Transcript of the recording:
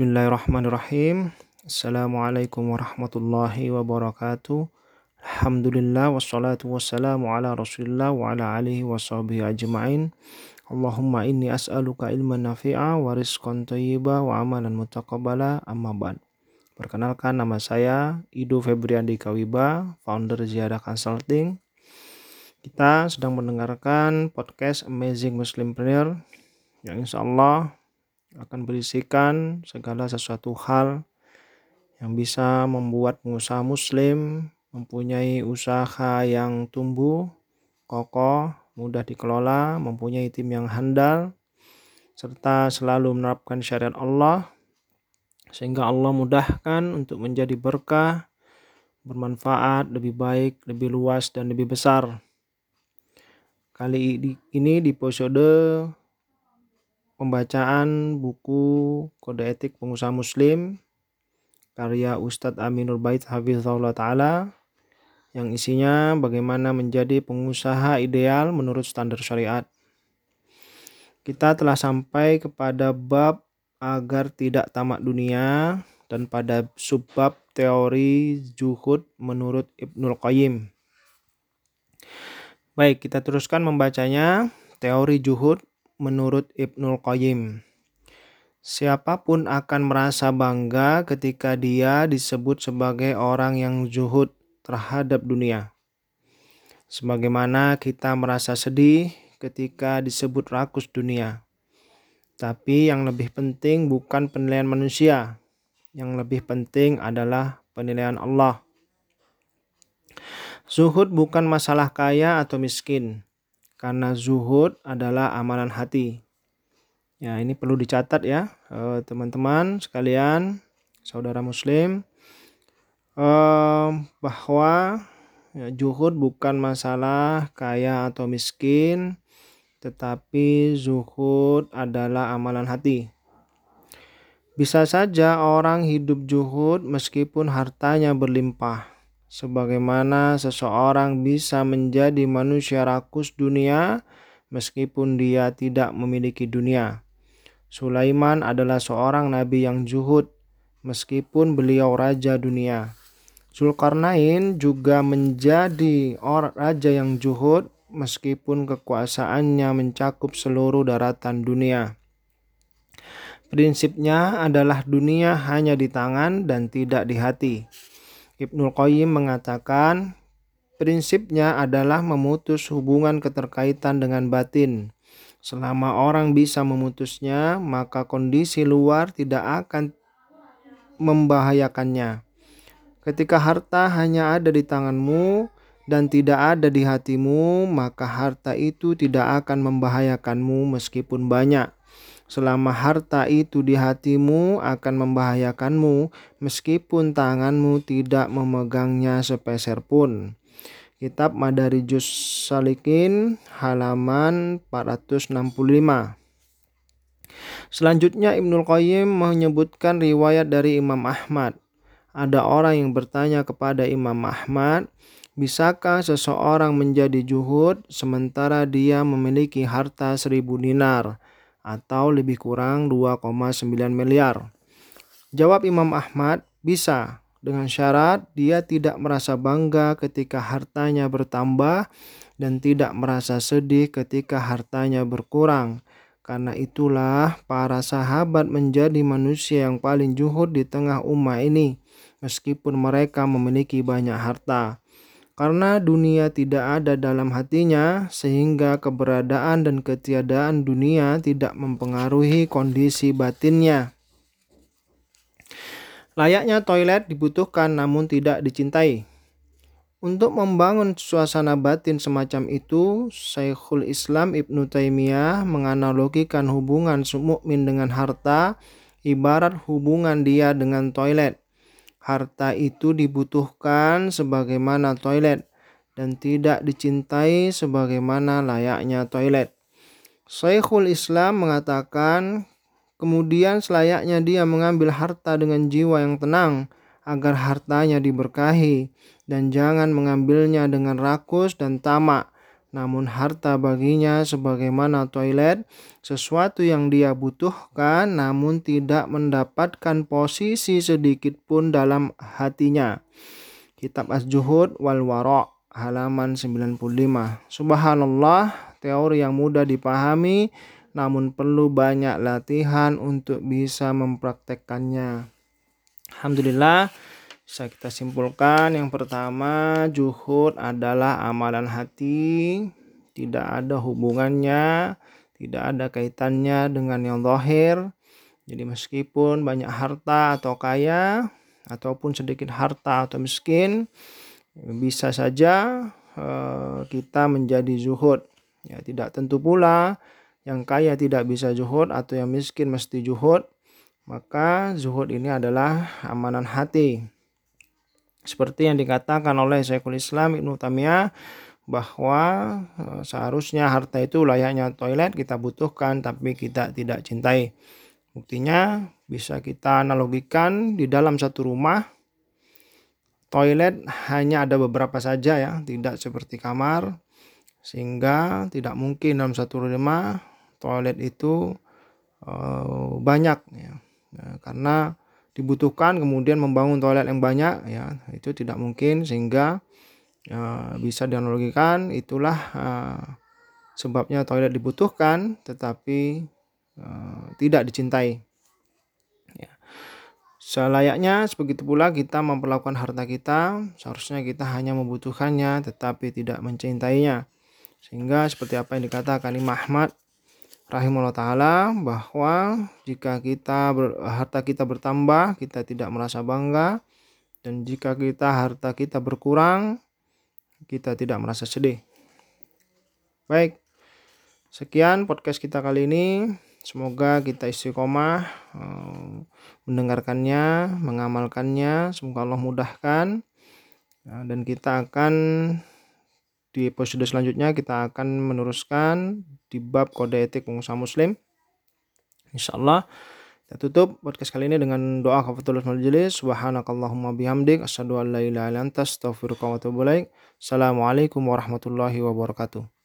Bismillahirrahmanirrahim. Assalamualaikum warahmatullahi wabarakatuh. Alhamdulillah wassalatu wassalamu ala rasulillah wa ala alihi wa sahbihi ajma'in. Allahumma inni as'aluka ilman nafi'a wa rizqan thayyiba wa amalan mutaqabbala amma ba'd. Perkenalkan nama saya Ido Febriandi Kawiba, founder Ziyadah Consulting. Kita sedang mendengarkan podcast Amazing Muslim Prayer yang insya Allah akan berisikan segala sesuatu hal yang bisa membuat pengusaha muslim mempunyai usaha yang tumbuh, kokoh, mudah dikelola, mempunyai tim yang handal, serta selalu menerapkan syariat Allah, sehingga Allah mudahkan untuk menjadi berkah, bermanfaat, lebih baik, lebih luas, dan lebih besar. Kali ini di episode pembacaan buku Kode Etik Pengusaha Muslim karya Ustadz Aminur Bait Hafizahullah Ta'ala yang isinya bagaimana menjadi pengusaha ideal menurut standar syariat. Kita telah sampai kepada bab agar tidak tamak dunia dan pada subbab teori juhud menurut Ibnul Qayyim. Baik, kita teruskan membacanya. Teori juhud menurut Ibnul Qayyim. Siapa pun akan merasa bangga ketika dia disebut sebagai orang yang zuhud terhadap dunia. Sebagaimana kita merasa sedih ketika disebut rakus dunia. Tapi yang lebih penting bukan penilaian manusia. Yang lebih penting adalah penilaian Allah. Zuhud bukan masalah kaya atau miskin karena zuhud adalah amalan hati. Ya, ini perlu dicatat ya, eh, teman-teman sekalian, saudara muslim, eh, bahwa ya, zuhud bukan masalah kaya atau miskin, tetapi zuhud adalah amalan hati. Bisa saja orang hidup zuhud meskipun hartanya berlimpah sebagaimana seseorang bisa menjadi manusia rakus dunia meskipun dia tidak memiliki dunia. Sulaiman adalah seorang nabi yang zuhud meskipun beliau raja dunia. Zulkarnain juga menjadi orang raja yang zuhud meskipun kekuasaannya mencakup seluruh daratan dunia. Prinsipnya adalah dunia hanya di tangan dan tidak di hati. Ibnu Qayyim mengatakan prinsipnya adalah memutus hubungan keterkaitan dengan batin. Selama orang bisa memutusnya, maka kondisi luar tidak akan membahayakannya. Ketika harta hanya ada di tanganmu dan tidak ada di hatimu, maka harta itu tidak akan membahayakanmu meskipun banyak. Selama harta itu di hatimu akan membahayakanmu meskipun tanganmu tidak memegangnya sepeser pun. Kitab Madarijus Salikin halaman 465. Selanjutnya Ibnul Qayyim menyebutkan riwayat dari Imam Ahmad. Ada orang yang bertanya kepada Imam Ahmad, bisakah seseorang menjadi juhud sementara dia memiliki harta seribu dinar? Atau lebih kurang 2,9 miliar. Jawab Imam Ahmad, bisa dengan syarat dia tidak merasa bangga ketika hartanya bertambah dan tidak merasa sedih ketika hartanya berkurang. Karena itulah para sahabat menjadi manusia yang paling juhud di tengah umat ini meskipun mereka memiliki banyak harta karena dunia tidak ada dalam hatinya, sehingga keberadaan dan ketiadaan dunia tidak mempengaruhi kondisi batinnya. Layaknya toilet dibutuhkan namun tidak dicintai. Untuk membangun suasana batin semacam itu, Syekhul Islam Ibnu Taimiyah menganalogikan hubungan mukmin dengan harta ibarat hubungan dia dengan toilet. Harta itu dibutuhkan sebagaimana toilet dan tidak dicintai sebagaimana layaknya toilet. Syekhul Islam mengatakan, kemudian selayaknya dia mengambil harta dengan jiwa yang tenang agar hartanya diberkahi dan jangan mengambilnya dengan rakus dan tamak namun harta baginya sebagaimana toilet, sesuatu yang dia butuhkan namun tidak mendapatkan posisi sedikit pun dalam hatinya. Kitab Az-Zuhud wal Wara' halaman 95. Subhanallah, teori yang mudah dipahami namun perlu banyak latihan untuk bisa mempraktekkannya. Alhamdulillah, bisa kita simpulkan yang pertama juhud adalah amalan hati. Tidak ada hubungannya tidak ada kaitannya dengan yang zahir. Jadi meskipun banyak harta atau kaya ataupun sedikit harta atau miskin bisa saja uh, kita menjadi zuhud ya tidak tentu pula yang kaya tidak bisa zuhud atau yang miskin mesti zuhud maka zuhud ini adalah amalan hati seperti yang dikatakan oleh Syekhul Islam Ibnu Tamiyah bahwa eh, seharusnya harta itu layaknya toilet kita butuhkan tapi kita tidak cintai. Buktinya bisa kita analogikan di dalam satu rumah toilet hanya ada beberapa saja ya, tidak seperti kamar sehingga tidak mungkin dalam satu rumah toilet itu uh, banyak ya. Nah, karena dibutuhkan kemudian membangun toilet yang banyak ya itu tidak mungkin sehingga uh, bisa dianalogikan itulah uh, sebabnya toilet dibutuhkan tetapi uh, tidak dicintai ya. selayaknya begitu pula kita memperlakukan harta kita seharusnya kita hanya membutuhkannya tetapi tidak mencintainya sehingga seperti apa yang dikatakan Imam Ahmad rahimahullah taala bahwa jika kita ber, harta kita bertambah kita tidak merasa bangga dan jika kita harta kita berkurang kita tidak merasa sedih. Baik. Sekian podcast kita kali ini. Semoga kita istiqomah eh, mendengarkannya, mengamalkannya. Semoga Allah mudahkan. Ya, dan kita akan di episode selanjutnya kita akan meneruskan di bab kode etik pengusaha muslim. Insya Allah kita tutup podcast kali ini dengan doa kafatul majelis. Subhanakallahumma bihamdik. Asyadu an la ilaha illa anta astaghfiruka wa atubu Assalamualaikum warahmatullahi wabarakatuh.